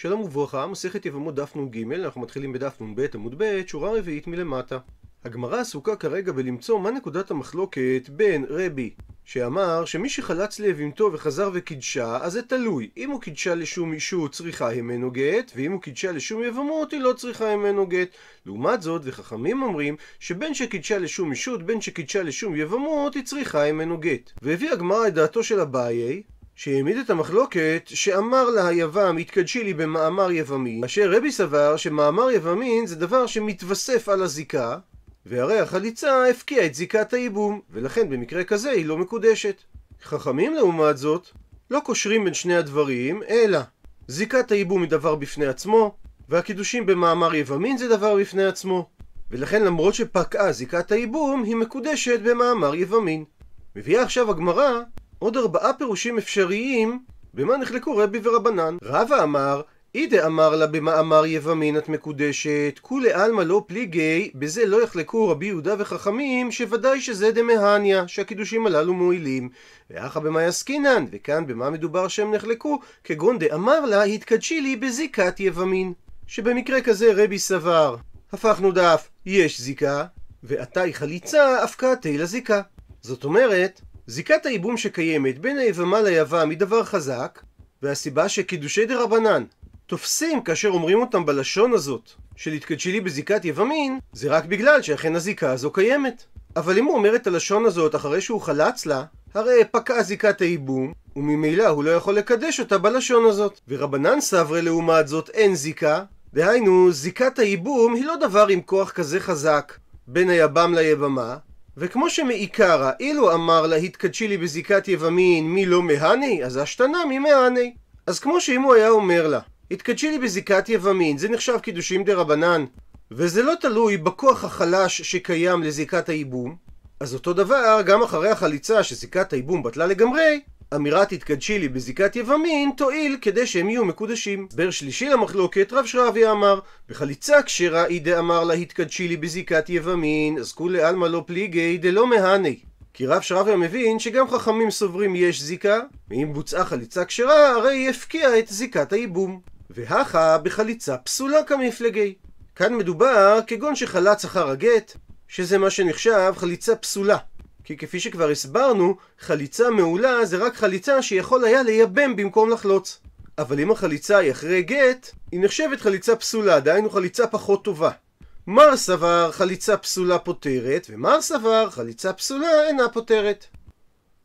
שלום וברכה, מסכת יבמות דף נ"ג, אנחנו מתחילים בדף נ"ב עמוד ב', שורה רביעית מלמטה. הגמרא עסוקה כרגע בלמצוא מה נקודת המחלוקת בין רבי שאמר שמי שחלץ ליבימתו וחזר וקידשה, אז זה תלוי. אם הוא קידשה לשום אישות צריכה ממנו גט, ואם הוא קידשה לשום יבמות היא לא צריכה ממנו גט. לעומת זאת, וחכמים אומרים שבין שקידשה לשום אישות, בין שקידשה לשום יבמות, היא צריכה ממנו גט. והביא הגמרא את דעתו של אביי, שהעמיד את המחלוקת שאמר לה היבם התקדשי לי במאמר יבמין, אשר רבי סבר שמאמר יבמין זה דבר שמתווסף על הזיקה, והרי החליצה הפקיעה את זיקת הייבום, ולכן במקרה כזה היא לא מקודשת. חכמים לעומת זאת, לא קושרים בין שני הדברים, אלא זיקת הייבום היא דבר בפני עצמו, והקידושים במאמר יבמין זה דבר בפני עצמו. ולכן למרות שפקעה זיקת הייבום, היא מקודשת במאמר יבמין. מביאה עכשיו הגמרא עוד ארבעה פירושים אפשריים במה נחלקו רבי ורבנן. רבא אמר, אידה אמר לה במאמר יבמין את מקודשת, כולי עלמא לא פליגי, בזה לא יחלקו רבי יהודה וחכמים, שוודאי שזה דמהניה, שהקידושים הללו מועילים. ואחא במאי עסקינן, וכאן במה מדובר שהם נחלקו, כגון דאמר לה, התקדשי לי בזיקת יבמין. שבמקרה כזה רבי סבר, הפכנו דף, יש זיקה, ועתה חליצה, הפקה לזיקה. זאת אומרת, זיקת הייבום שקיימת בין היבמה ליבם היא דבר חזק, והסיבה שקידושי דה רבנן תופסים כאשר אומרים אותם בלשון הזאת של התקדשי לי בזיקת יבמין, זה רק בגלל שאכן הזיקה הזו קיימת. אבל אם הוא אומר את הלשון הזאת אחרי שהוא חלץ לה, הרי פקעה זיקת הייבום, וממילא הוא לא יכול לקדש אותה בלשון הזאת. ורבנן סברי לעומת זאת אין זיקה, דהיינו זיקת הייבום היא לא דבר עם כוח כזה חזק בין היבם ליבמה, וכמו שמעיקרא, אילו אמר לה התקדשי לי בזיקת יבמין מי לא מהני, אז השתנה ממהני. אז כמו שאם הוא היה אומר לה, התקדשי לי בזיקת יבמין, זה נחשב קידושים דה רבנן, וזה לא תלוי בכוח החלש שקיים לזיקת הייבום, אז אותו דבר, גם אחרי החליצה שזיקת הייבום בטלה לגמרי, אמירת התקדשי לי בזיקת יבמין תועיל כדי שהם יהיו מקודשים. הסבר שלישי למחלוקת, רב שרביה אמר, בחליצה כשרה אי דאמר לה התקדשי לי בזיקת יבמין, אז כולי עלמא לא פליגי דלא מהני. כי רב שרביה מבין שגם חכמים סוברים יש זיקה, ואם בוצעה חליצה כשרה, הרי היא הפקיעה את זיקת הייבום. והכה בחליצה פסולה כמפלגי. כאן מדובר כגון שחלץ אחר הגט, שזה מה שנחשב חליצה פסולה. כי כפי שכבר הסברנו, חליצה מעולה זה רק חליצה שיכול היה לייבם במקום לחלוץ. אבל אם החליצה היא אחרי גט, היא נחשבת חליצה פסולה, דהיינו חליצה פחות טובה. מר סבר חליצה פסולה פותרת, ומר סבר חליצה פסולה אינה פותרת.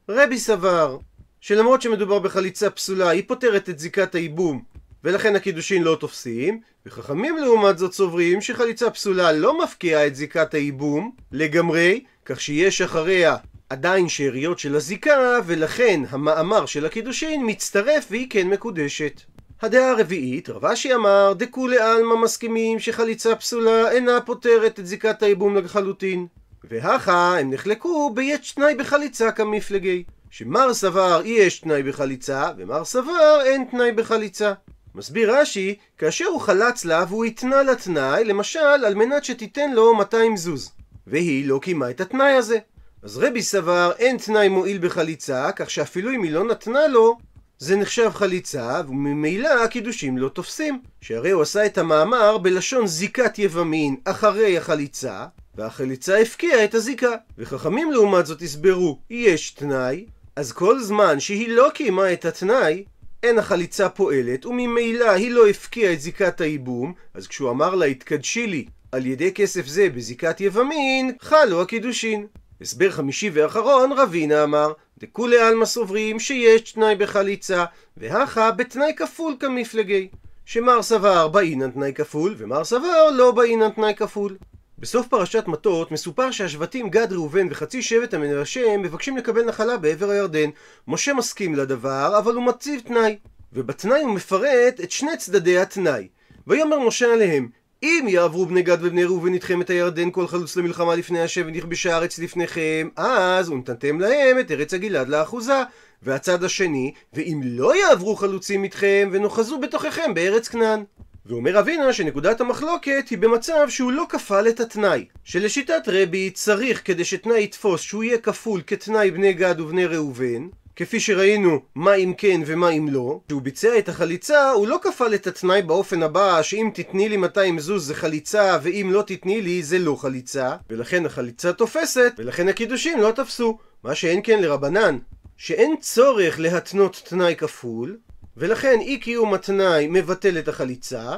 רבי סבר שלמרות שמדובר בחליצה פסולה, היא פותרת את זיקת הייבום, ולכן הקידושין לא תופסים, וחכמים לעומת זאת סוברים שחליצה פסולה לא מפקיעה את זיקת הייבום לגמרי, כך שיש אחריה עדיין שאריות של הזיקה, ולכן המאמר של הקידושין מצטרף והיא כן מקודשת. הדעה הרביעית, רב אשי אמר, דכולי עלמא מסכימים שחליצה פסולה אינה פותרת את זיקת הייבום לחלוטין. והכה הם נחלקו ביש תנאי בחליצה כמפלגי. שמר סבר יש תנאי בחליצה, ומר סבר אין תנאי בחליצה. מסביר רש"י, כאשר הוא חלץ לה והוא התנה לה תנאי, למשל על מנת שתיתן לו 200 זוז. והיא לא קיימה את התנאי הזה. אז רבי סבר אין תנאי מועיל בחליצה, כך שאפילו אם היא לא נתנה לו, זה נחשב חליצה, וממילא הקידושים לא תופסים. שהרי הוא עשה את המאמר בלשון זיקת יבמין אחרי החליצה, והחליצה הפקיעה את הזיקה. וחכמים לעומת זאת הסברו, יש תנאי, אז כל זמן שהיא לא קיימה את התנאי, אין החליצה פועלת, וממילא היא לא הפקיעה את זיקת הייבום, אז כשהוא אמר לה התקדשי לי על ידי כסף זה בזיקת יבמין, חלו הקידושין. הסבר חמישי ואחרון, רבינה אמר, דכולי עלמא סוברים שיש תנאי בחליצה, והכה בתנאי כפול כמפלגי. שמר סבר באינן תנאי כפול, ומר סבר לא באינן תנאי כפול. בסוף פרשת מטות מסופר שהשבטים גד ראובן וחצי שבט המנשה מבקשים לקבל נחלה בעבר הירדן. משה מסכים לדבר, אבל הוא מציב תנאי. ובתנאי הוא מפרט את שני צדדי התנאי. ויאמר משה עליהם, אם יעברו בני גד ובני ראובן איתכם את הירדן כל חלוץ למלחמה לפני השם ונכבשה הארץ לפניכם, אז ונתתם להם את ארץ הגלעד לאחוזה. והצד השני, ואם לא יעברו חלוצים איתכם ונוחזו בתוככם בארץ כנען. ואומר אבינה שנקודת המחלוקת היא במצב שהוא לא כפל את התנאי. שלשיטת רבי צריך כדי שתנאי יתפוס שהוא יהיה כפול כתנאי בני גד ובני ראובן, כפי שראינו מה אם כן ומה אם לא, כשהוא ביצע את החליצה הוא לא כפל את התנאי באופן הבא שאם תתני לי 200 זוז זה חליצה ואם לא תתני לי זה לא חליצה. ולכן החליצה תופסת ולכן הקידושים לא תפסו. מה שאין כן לרבנן שאין צורך להתנות תנאי כפול ולכן אי קיום התנאי מבטל את החליצה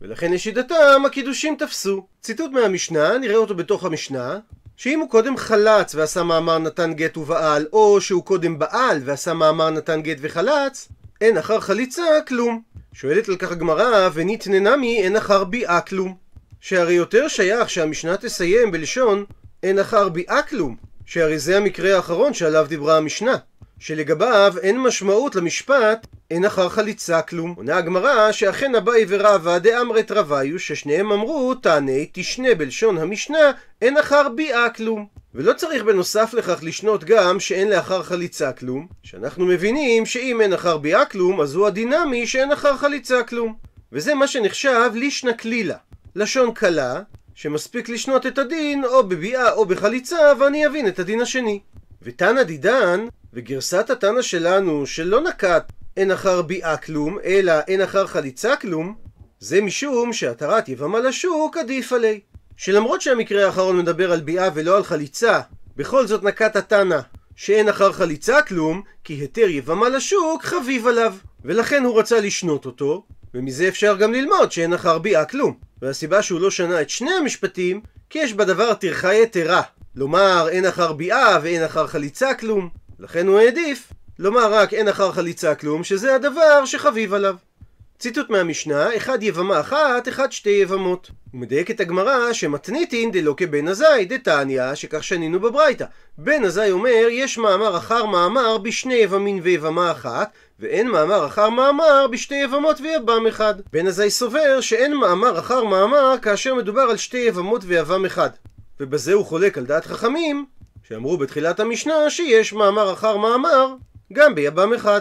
ולכן לשיטתם הקידושים תפסו. ציטוט מהמשנה, נראה אותו בתוך המשנה, שאם הוא קודם חלץ ועשה מאמר נתן גט ובעל, או שהוא קודם בעל ועשה מאמר נתן גט וחלץ, אין אחר חליצה כלום. שואלת על כך הגמרא, וניתננה מי אין אחר ביאה כלום. שהרי יותר שייך שהמשנה תסיים בלשון אין אחר ביאה כלום, שהרי זה המקרה האחרון שעליו דיברה המשנה. שלגביו אין משמעות למשפט אין אחר חליצה כלום. עונה הגמרא שאכן אביי ורבא דאמרת רביו ששניהם אמרו תענה תשנה בלשון המשנה אין אחר ביאה כלום. ולא צריך בנוסף לכך לשנות גם שאין לאחר חליצה כלום, שאנחנו מבינים שאם אין אחר ביאה כלום אז הוא הדינמי שאין אחר חליצה כלום. וזה מה שנחשב לישנא קלילה, לשון קלה, שמספיק לשנות את הדין או בביאה או בחליצה ואני אבין את הדין השני. ותנא דידן וגרסת התנא שלנו שלא נקט אין אחר ביאה כלום, אלא אין אחר חליצה כלום, זה משום שהתרת יבמה לשוק עדיף עלי. שלמרות שהמקרה האחרון מדבר על ביאה ולא על חליצה, בכל זאת נקט התנא שאין אחר חליצה כלום, כי היתר יבמה לשוק חביב עליו. ולכן הוא רצה לשנות אותו, ומזה אפשר גם ללמוד שאין אחר ביאה כלום. והסיבה שהוא לא שנה את שני המשפטים, כי יש בדבר טרחה יתרה. לומר אין אחר ביאה ואין אחר חליצה כלום. לכן הוא העדיף לומר רק אין אחר חליצה כלום, שזה הדבר שחביב עליו. ציטוט מהמשנה, אחד יבמה אחת, אחד שתי יבמות. הוא מדייק את הגמרא שמתניתין דלא כבן עזאי, דתניא, שכך שנינו בברייתא. בן עזאי אומר, יש מאמר אחר מאמר בשני יבמין ויבמה אחת, ואין מאמר אחר מאמר בשתי יבמות ויבם אחד. בן עזאי סובר שאין מאמר אחר מאמר כאשר מדובר על שתי יבמות ויבם אחד. ובזה הוא חולק על דעת חכמים, שאמרו בתחילת המשנה שיש מאמר אחר מאמר גם ביבם אחד.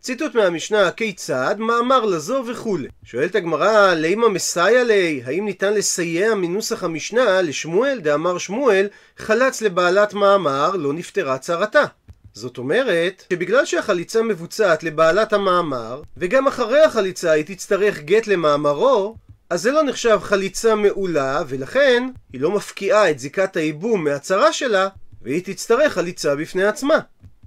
ציטוט מהמשנה כיצד, מאמר לזו וכולי. שואלת הגמרא, לימה מסייע לי, האם ניתן לסייע מנוסח המשנה לשמואל דאמר שמואל, חלץ לבעלת מאמר, לא נפטרה צרתה. זאת אומרת, שבגלל שהחליצה מבוצעת לבעלת המאמר, וגם אחרי החליצה היא תצטרך גט למאמרו, אז זה לא נחשב חליצה מעולה, ולכן היא לא מפקיעה את זיקת הייבום מהצרה שלה, והיא תצטרך חליצה בפני עצמה.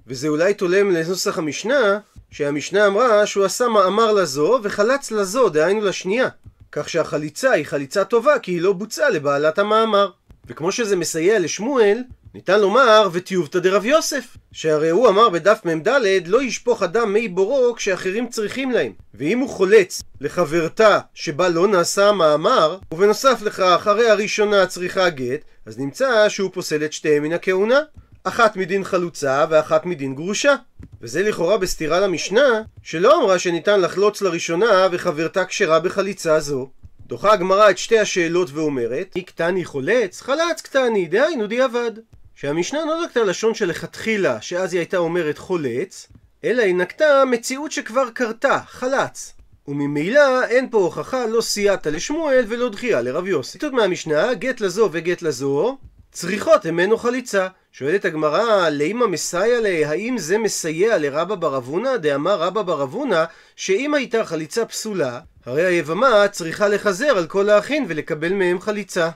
וזה אולי תולם לנוסח המשנה, שהמשנה אמרה שהוא עשה מאמר לזו וחלץ לזו, דהיינו לשנייה. כך שהחליצה היא חליצה טובה כי היא לא בוצעה לבעלת המאמר. וכמו שזה מסייע לשמואל, ניתן לומר וטיובתא דרב יוסף, שהרי הוא אמר בדף מ"ד לא ישפוך אדם מי בורו כשאחרים צריכים להם. ואם הוא חולץ לחברתה שבה לא נעשה המאמר, ובנוסף לכך הרי הראשונה צריכה גט, אז נמצא שהוא פוסל את שתיהם מן הכהונה. אחת מדין חלוצה ואחת מדין גרושה. וזה לכאורה בסתירה למשנה, שלא אמרה שניתן לחלוץ לראשונה וחברתה כשרה בחליצה זו. דוחה הגמרא את שתי השאלות ואומרת, מי קטני חולץ? חלץ קטני, דהיינו דיעבד. שהמשנה לא נקטה לשון שלכתחילה, שאז היא הייתה אומרת חולץ, אלא היא נקטה מציאות שכבר קרתה, חלץ. וממילא אין פה הוכחה לא סייעתא לשמואל ולא דחייה לרב יוסי. ציטוט מהמשנה, גט לזו וגט לזו, צריכות ממנו חליצה. שואלת הגמרא, לימה מסייע לי, האם זה מסייע לרבא בר אבונה? דאמר רבא בר אבונה, שאם הייתה חליצה פסולה, הרי היבמה צריכה לחזר על כל האחים ולקבל מהם חליצה.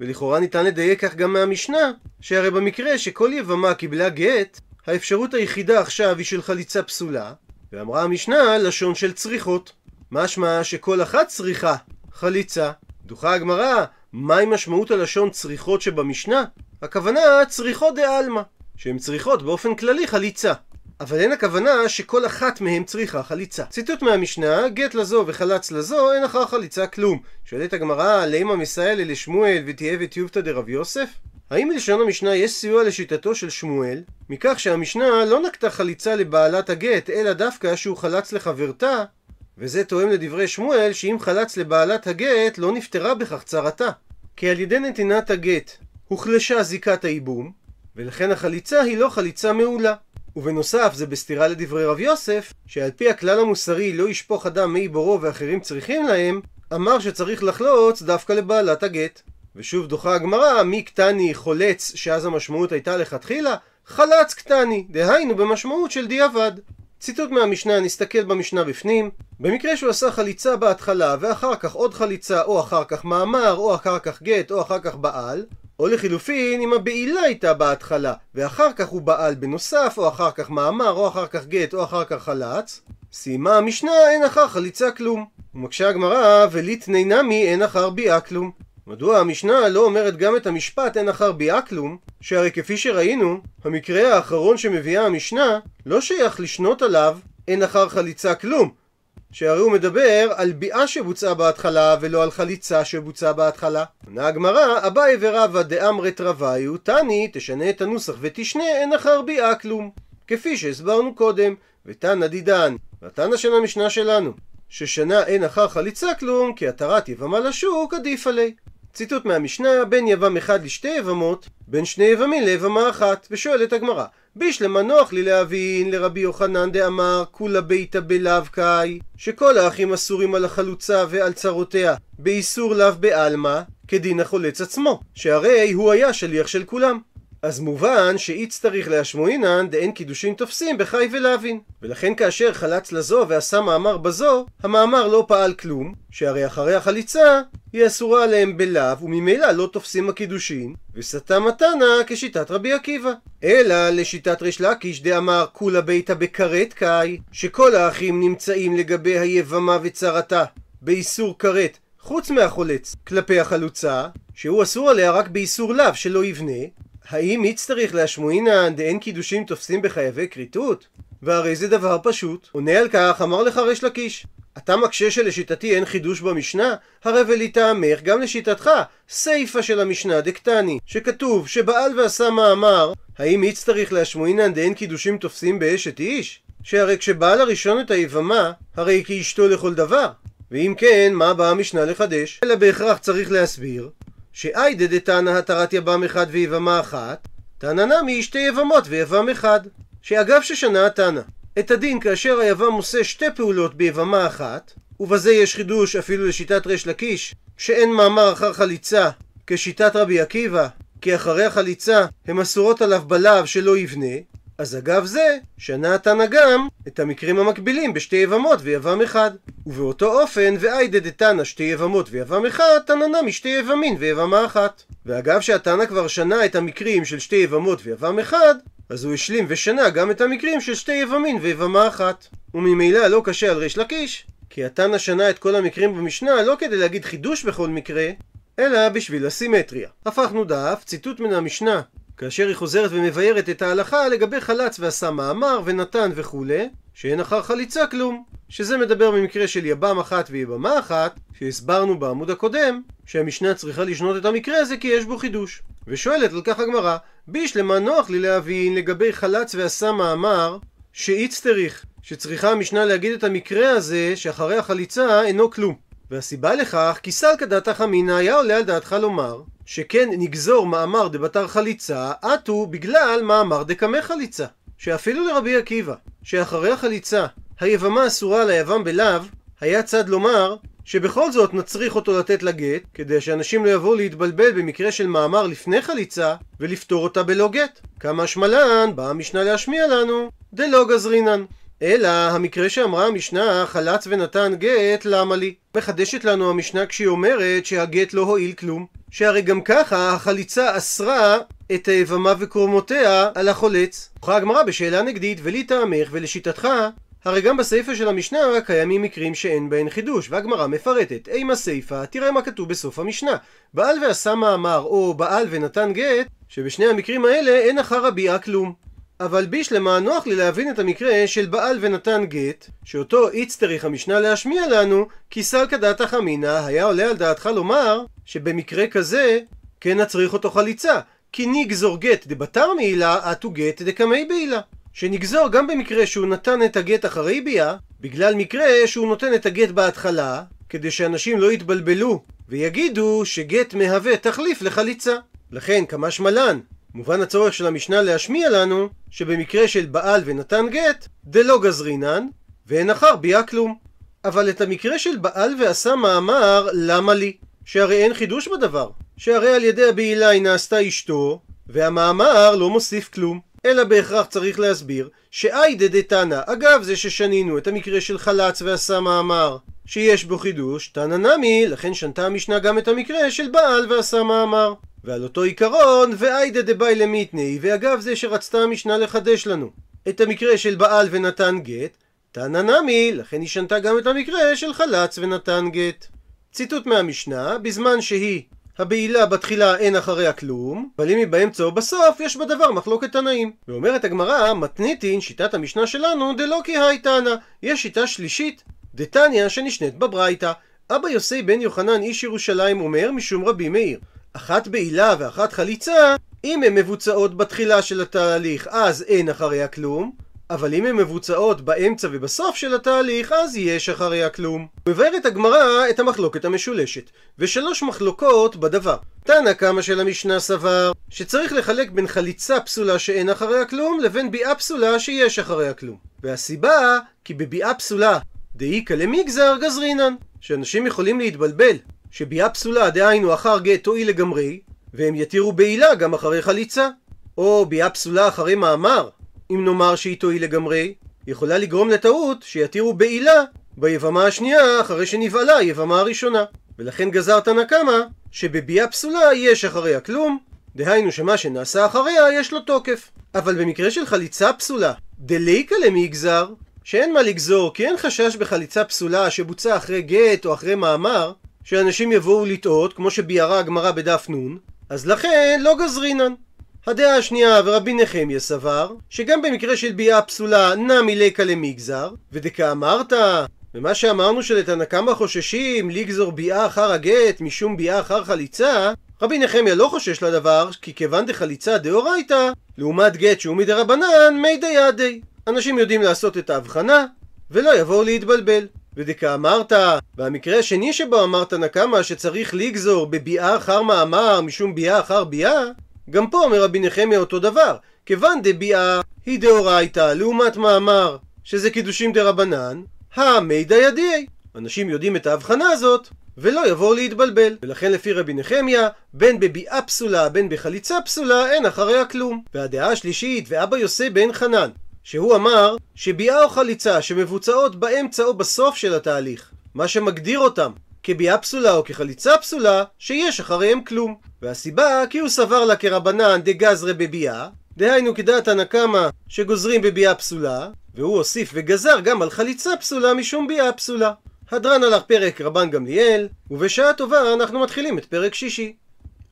ולכאורה ניתן לדייק כך גם מהמשנה, שהרי במקרה שכל יבמה קיבלה גט, האפשרות היחידה עכשיו היא של חליצה פסולה, ואמרה המשנה לשון של צריכות. משמע שכל אחת צריכה חליצה. דוחה הגמרא, מהי משמעות הלשון צריכות שבמשנה? הכוונה צריכות דעלמא, שהן צריכות באופן כללי חליצה. אבל אין הכוונה שכל אחת מהן צריכה חליצה. ציטוט מהמשנה, גט לזו וחלץ לזו, אין אחר חליצה כלום. שואלת הגמרא, לימה מסייע לשמואל ותהיה וטיובתא דרב יוסף? האם בלשון המשנה יש סיוע לשיטתו של שמואל, מכך שהמשנה לא נקטה חליצה לבעלת הגט, אלא דווקא שהוא חלץ לחברתה, וזה תואם לדברי שמואל שאם חלץ לבעלת הגט לא נפטרה בכך צרתה. כי על ידי נתינת הגט הוחלשה זיקת הייבום, ולכן החליצה היא לא חליצה מעולה. ובנוסף זה בסתירה לדברי רב יוסף, שעל פי הכלל המוסרי לא ישפוך אדם מי בורו ואחרים צריכים להם, אמר שצריך לחלוץ דווקא לבעלת הגט. ושוב דוחה הגמרא, מי קטני חולץ, שאז המשמעות הייתה לכתחילה, חלץ קטני, דהיינו במשמעות של דיעבד. ציטוט מהמשנה, נסתכל במשנה בפנים. במקרה שהוא עשה חליצה בהתחלה, ואחר כך עוד חליצה, או אחר כך מאמר, או אחר כך גט, או אחר כך בעל, או לחילופין, אם הבעילה הייתה בהתחלה, ואחר כך הוא בעל בנוסף, או אחר כך מאמר, או אחר כך גט, או אחר כך חלץ, סיימה המשנה, אין אחר חליצה כלום. ומקשה הגמרא, וליתני נמי אין אחר ביאה כלום. מדוע המשנה לא אומרת גם את המשפט אין אחר ביאה כלום? שהרי כפי שראינו, המקרה האחרון שמביאה המשנה לא שייך לשנות עליו אין אחר חליצה כלום. שהרי הוא מדבר על ביאה שבוצעה בהתחלה ולא על חליצה שבוצעה בהתחלה. עונה הגמרא, אביי ורבא דאמרת רוויו, תני, תשנה את הנוסח ותשנה אין אחר ביאה כלום. כפי שהסברנו קודם, ותנא דידן, והתנא של המשנה שלנו, ששנה אין אחר חליצה כלום, כי התרת יבמה לשוק עדיף עלי. ציטוט מהמשנה, בין יבם אחד לשתי יבמות, בין שני יבמים ליבמה אחת, ושואלת הגמרא, בישלמה נוח לי להבין לרבי יוחנן דאמר כולה ביתא בלאו קאי, שכל האחים אסורים על החלוצה ועל צרותיה, באיסור לאו בעלמא, כדין החולץ עצמו, שהרי הוא היה שליח של כולם. אז מובן שאיץ צריך להשמועינן דאין קידושין תופסים בחי ולהבין. ולכן כאשר חלץ לזו ועשה מאמר בזו, המאמר לא פעל כלום, שהרי אחרי החליצה היא אסורה עליהם בלאו, וממילא לא תופסים הקידושין, וסטה מתנה כשיטת רבי עקיבא. אלא לשיטת ריש לקיש דאמר כולה ביתא בכרת קאי, שכל האחים נמצאים לגבי היבמה וצרתה, באיסור כרת, חוץ מהחולץ, כלפי החלוצה, שהוא אסור עליה רק באיסור לאו שלא יבנה, האם יצטריך להשמועינן דאין קידושים תופסים בחייבי כריתות? והרי זה דבר פשוט. עונה על כך אמר לך ריש לקיש. אתה מקשה שלשיטתי אין חידוש במשנה? הרי ולטעמך גם לשיטתך סיפה של המשנה דקטני שכתוב שבעל ועשה מאמר האם יצטריך להשמועינן דאין קידושים תופסים באשת איש? שהרי כשבעל הראשון את היבמה הרי כאשתו לכל דבר ואם כן מה באה המשנה לחדש? אלא בהכרח צריך להסביר שאיידה דתנא התרת יבם אחד ויבמה אחת, תנא נמי שתי יבמות ויבם אחד. שאגב ששנה התנא, את הדין כאשר היבם עושה שתי פעולות ביבמה אחת, ובזה יש חידוש אפילו לשיטת ריש לקיש, שאין מאמר אחר חליצה, כשיטת רבי עקיבא, כי אחרי החליצה הם אסורות עליו בלאו שלא יבנה, אז אגב זה, שנה התנא גם את המקרים המקבילים בשתי יבמות ויבם אחד. ובאותו אופן, ואיידה דתנא שתי יבמות ויבם אחד, תנא נמי שתי יבמין ויבמה אחת. ואגב שהתנא כבר שנה את המקרים של שתי יבמות ויבם אחד, אז הוא השלים ושנה גם את המקרים של שתי יבמין ויבמה אחת. וממילא לא קשה על ריש לקיש, כי התנא שנה את כל המקרים במשנה לא כדי להגיד חידוש בכל מקרה, אלא בשביל הסימטריה. הפכנו דף, ציטוט מן המשנה כאשר היא חוזרת ומבארת את ההלכה לגבי חלץ ועשה מאמר ונתן וכולי, שאין אחר חליצה כלום. שזה מדבר במקרה של יבם אחת ויבמה אחת, שהסברנו בעמוד הקודם, שהמשנה צריכה לשנות את המקרה הזה כי יש בו חידוש. ושואלת על כך הגמרא, בישלמה נוח לי להבין לגבי חלץ ועשה מאמר, שאיצטריך, שצריכה המשנה להגיד את המקרה הזה שאחרי החליצה אינו כלום. והסיבה לכך, כי סלקא דעתך אמינא היה עולה על דעתך לומר שכן נגזור מאמר דבתר חליצה, עטו בגלל מאמר דקמא חליצה. שאפילו לרבי עקיבא, שאחרי החליצה היבמה אסורה על היבם בלאו, היה צד לומר שבכל זאת נצריך אותו לתת לה גט, כדי שאנשים לא יבואו להתבלבל במקרה של מאמר לפני חליצה, ולפתור אותה בלא גט. כמה שמלן, באה המשנה להשמיע לנו, דלא גזרינן. אלא המקרה שאמרה המשנה חלץ ונתן גט למה לי? מחדשת לנו המשנה כשהיא אומרת שהגט לא הועיל כלום שהרי גם ככה החליצה אסרה את היבמה וקרומותיה על החולץ. הוכחה הגמרא בשאלה נגדית ולטעמך ולשיטתך הרי גם בסיפא של המשנה קיימים מקרים שאין בהן חידוש, והגמרא מפרטת. אימה סיפא, תראה מה כתוב בסוף המשנה. בעל ועשה מאמר, או בעל ונתן גט, שבשני המקרים האלה אין אחר הביאה כלום. אבל בישלמה נוח לי להבין את המקרה של בעל ונתן גט, שאותו איצטריך המשנה להשמיע לנו, כי סלקא דעתך אמינא היה עולה על דעתך לומר שבמקרה כזה כן נצריך אותו חליצה, כי נגזור גט דבתר מעילה, אטו גט דקמי בעילה. שנגזור גם במקרה שהוא נתן את הגט אחרי ביאה, בגלל מקרה שהוא נותן את הגט בהתחלה, כדי שאנשים לא יתבלבלו ויגידו שגט מהווה תחליף לחליצה. לכן, כמה שמלן, מובן הצורך של המשנה להשמיע לנו שבמקרה של בעל ונתן גט, דלא גזרינן, ואין אחר ביאה כלום. אבל את המקרה של בעל ועשה מאמר, למה לי? שהרי אין חידוש בדבר. שהרי על ידי הבעילה היא נעשתה אשתו, והמאמר לא מוסיף כלום. אלא בהכרח צריך להסביר שאיידה דתנא, אגב זה ששנינו את המקרה של חלץ ועשה מאמר שיש בו חידוש, תנא נמי, לכן שנתה המשנה גם את המקרה של בעל ועשה מאמר. ועל אותו עיקרון, ואיידה דבאי למיתני, ואגב זה שרצתה המשנה לחדש לנו את המקרה של בעל ונתן גט, תנא נמי, לכן היא שנתה גם את המקרה של חלץ ונתן גט. ציטוט מהמשנה, בזמן שהיא הבעילה בתחילה אין אחריה כלום, אבל אם היא באמצע או בסוף, יש בדבר מחלוקת תנאים. ואומרת הגמרא, מתניתין, שיטת המשנה שלנו, דלא כי היי תנא. יש שיטה שלישית, דתניא שנשנית בברייתא. אבא יוסי בן יוחנן איש ירושלים אומר משום רבי מאיר, אחת בעילה ואחת חליצה, אם הן מבוצעות בתחילה של התהליך אז אין אחריה כלום, אבל אם הן מבוצעות באמצע ובסוף של התהליך, אז יש אחריה כלום. מבארת הגמרא את המחלוקת המשולשת, ושלוש מחלוקות בדבר. תנא קמא של המשנה סבר, שצריך לחלק בין חליצה פסולה שאין אחריה כלום, לבין ביאה פסולה שיש אחריה כלום. והסיבה, כי בביאה פסולה דאיכא למגזר גזרינן, שאנשים יכולים להתבלבל, שביאה פסולה דהיינו אחר גט תועיל לגמרי, והם יתירו בעילה גם אחרי חליצה. או ביאה פסולה אחרי מאמר, אם נאמר שהיא תועיל לגמרי, יכולה לגרום לטעות שיתירו בעילה ביבמה השנייה אחרי שנבעלה היבמה הראשונה. ולכן גזר תנא קמא שבביאה פסולה יש אחריה כלום, דהיינו שמה שנעשה אחריה יש לו תוקף. אבל במקרה של חליצה פסולה, דליקה למי גזר, שאין מה לגזור כי אין חשש בחליצה פסולה שבוצעה אחרי גט או אחרי מאמר, שאנשים יבואו לטעות כמו שביארה הגמרא בדף נ', אז לכן לא גזרינן. הדעה השנייה ורבי נחמיה סבר שגם במקרה של ביאה פסולה נמי לקה למגזר ודכאמרת ומה שאמרנו שלתנא קמא חוששים לגזור ביאה אחר הגט משום ביאה אחר חליצה רבי נחמיה לא חושש לדבר כי כיוון דחליצה דאורייתא לעומת גט שהוא מדרבנן מי דיידי אנשים יודעים לעשות את ההבחנה ולא יבואו להתבלבל ודכאמרת, והמקרה השני שבו אמרת נקמה שצריך לגזור בביאה אחר מאמר משום ביאה אחר ביאה, גם פה אומר רבי נחמיה אותו דבר, כיוון דביאה היא דאורייתא לעומת מאמר שזה קידושים דרבנן, המידא ידיעי. אנשים יודעים את ההבחנה הזאת ולא יבואו להתבלבל. ולכן לפי רבי נחמיה, בין בביאה פסולה בין בחליצה פסולה אין אחריה כלום. והדעה השלישית, ואבא יוסי בן חנן, שהוא אמר שביאה או חליצה שמבוצעות באמצע או בסוף של התהליך, מה שמגדיר אותם כביאה פסולה או כחליצה פסולה, שיש אחריהם כלום. והסיבה כי הוא סבר לה כרבנן דגזרה בביאה, דהיינו כדעת הנקמה שגוזרים בביאה פסולה, והוא הוסיף וגזר גם על חליצה פסולה משום ביאה פסולה. הדרן הלך פרק רבן גמליאל, ובשעה טובה אנחנו מתחילים את פרק שישי.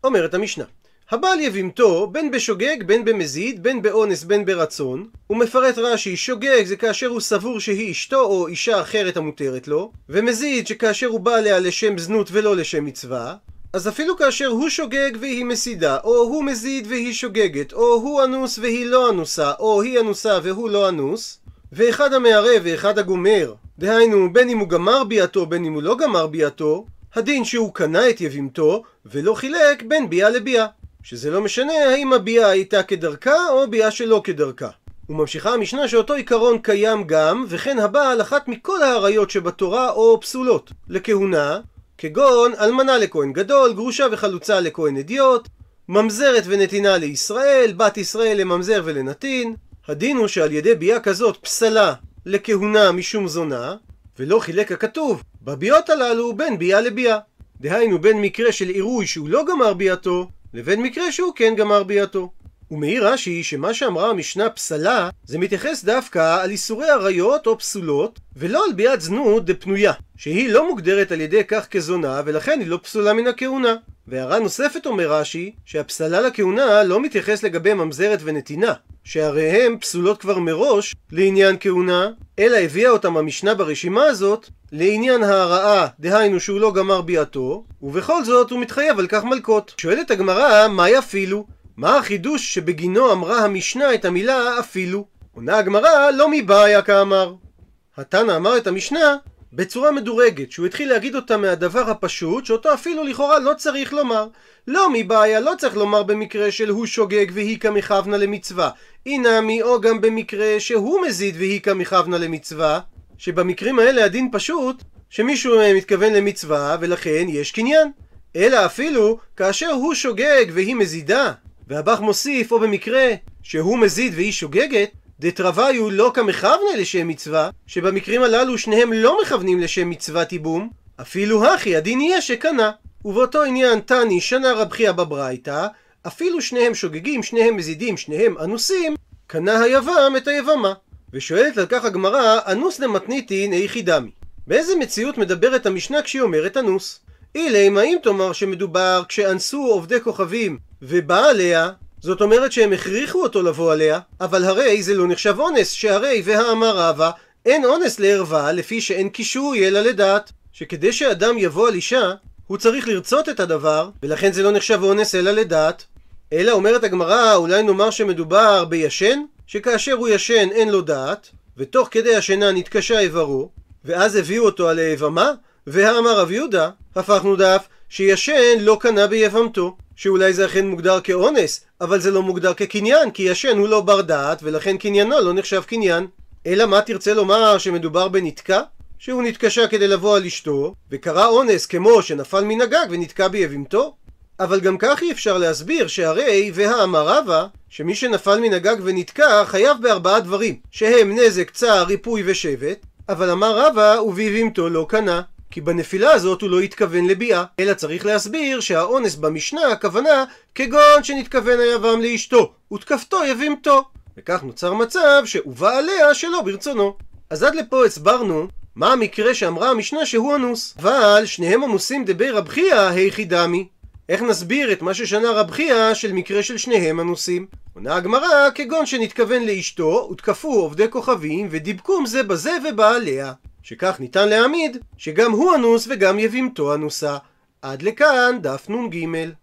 אומרת המשנה הבעל יבימתו בין בשוגג בין במזיד בין באונס בין ברצון הוא מפרט רש"י שוגג זה כאשר הוא סבור שהיא אשתו או אישה אחרת המותרת לו ומזיד שכאשר הוא בא עליה לשם זנות ולא לשם מצווה אז אפילו כאשר הוא שוגג והיא מסידה, או הוא מזיד והיא שוגגת, או הוא אנוס והיא לא אנוסה, או היא אנוסה והוא לא אנוס, ואחד המערב ואחד הגומר, דהיינו בין אם הוא גמר ביאתו בין אם הוא לא גמר ביאתו, הדין שהוא קנה את יבימתו ולא חילק בין ביאה לביאה. שזה לא משנה האם הביאה הייתה כדרכה או ביאה שלא כדרכה. וממשיכה המשנה שאותו עיקרון קיים גם, וכן הבא על אחת מכל האריות שבתורה או פסולות, לכהונה, כגון אלמנה לכהן גדול, גרושה וחלוצה לכהן אדיוט, ממזרת ונתינה לישראל, בת ישראל לממזר ולנתין. הדין הוא שעל ידי ביאה כזאת פסלה לכהונה משום זונה, ולא חילק הכתוב בביאות הללו בין ביאה לביאה. דהיינו בין מקרה של עירוי שהוא לא גמר ביאתו, לבין מקרה שהוא כן גמר ביאתו. ומעיר רש"י שמה שאמרה המשנה פסלה זה מתייחס דווקא על איסורי עריות או פסולות ולא על ביאת זנות דפנויה שהיא לא מוגדרת על ידי כך כזונה ולכן היא לא פסולה מן הכהונה. והערה נוספת אומר רש"י שהפסלה לכהונה לא מתייחס לגבי ממזרת ונתינה שהרי הם פסולות כבר מראש לעניין כהונה אלא הביאה אותם המשנה ברשימה הזאת לעניין ההרעה, דהיינו שהוא לא גמר ביאתו, ובכל זאת הוא מתחייב על כך מלקות. שואלת הגמרא, מהי אפילו? מה החידוש שבגינו אמרה המשנה את המילה אפילו? עונה הגמרא, לא מבעיה כאמר. התנא אמר את המשנה בצורה מדורגת, שהוא התחיל להגיד אותה מהדבר הפשוט, שאותו אפילו לכאורה לא צריך לומר. לא מבעיה, לא צריך לומר במקרה של הוא שוגג והיא כמכוונה למצווה. אינמי או גם במקרה שהוא מזיד והיא כמכוונה למצווה. שבמקרים האלה הדין פשוט שמישהו מתכוון למצווה ולכן יש קניין. אלא אפילו כאשר הוא שוגג והיא מזידה והבח מוסיף או במקרה שהוא מזיד והיא שוגגת, דתרוויו לא כמכוונה לשם מצווה, שבמקרים הללו שניהם לא מכוונים לשם מצוות ייבום, אפילו הכי הדין יהיה שקנה. ובאותו עניין תני שנה רב חייא בברייתא, אפילו שניהם שוגגים, שניהם מזידים, שניהם אנוסים, קנה היבם את היבמה. ושואלת על כך הגמרא, אנוס למתניתין איכי דמי. באיזה מציאות מדברת המשנה כשהיא אומרת אנוס? אילי, האם תאמר שמדובר כשאנסו עובדי כוכבים ובא עליה, זאת אומרת שהם הכריחו אותו לבוא עליה, אבל הרי זה לא נחשב אונס, שהרי והאמר רבא, אין אונס לערווה לפי שאין קישוי אלא לדעת, שכדי שאדם יבוא על אישה, הוא צריך לרצות את הדבר, ולכן זה לא נחשב אונס אלא לדעת. אלא אומרת הגמרא, אולי נאמר שמדובר בישן, שכאשר הוא ישן אין לו דעת, ותוך כדי השינה נתקשה איברו, ואז הביאו אותו על היבמה, והאמר רב יהודה, הפכנו דף, שישן לא קנה ביבמתו. שאולי זה אכן מוגדר כאונס, אבל זה לא מוגדר כקניין, כי ישן הוא לא בר דעת, ולכן קניינו לא נחשב קניין. אלא מה תרצה לומר שמדובר בנתקע? שהוא נתקשה כדי לבוא על אשתו, וקרה אונס כמו שנפל מן הגג ונתקע ביבמתו? אבל גם כך אי אפשר להסביר שהרי והאמר רבא שמי שנפל מן הגג ונתקע חייב בארבעה דברים שהם נזק, צער, ריפוי ושבט אבל אמר רבא וביבימתו לא קנה כי בנפילה הזאת הוא לא התכוון לביאה אלא צריך להסביר שהאונס במשנה הכוונה כגון שנתכוון היבם לאשתו ותקפתו יבימתו. וכך נוצר מצב שהובא עליה שלא ברצונו. אז עד לפה הסברנו מה המקרה שאמרה המשנה שהוא אנוס. אבל שניהם אנוסים דבי רב חייא היכי דמי איך נסביר את מה ששנה רב חייא של מקרה של שניהם אנוסים? עונה הגמרא כגון שנתכוון לאשתו ותקפו עובדי כוכבים ודיבקום זה בזה ובעליה שכך ניתן להעמיד שגם הוא אנוס וגם יבימתו אנוסה. עד לכאן דף נ"ג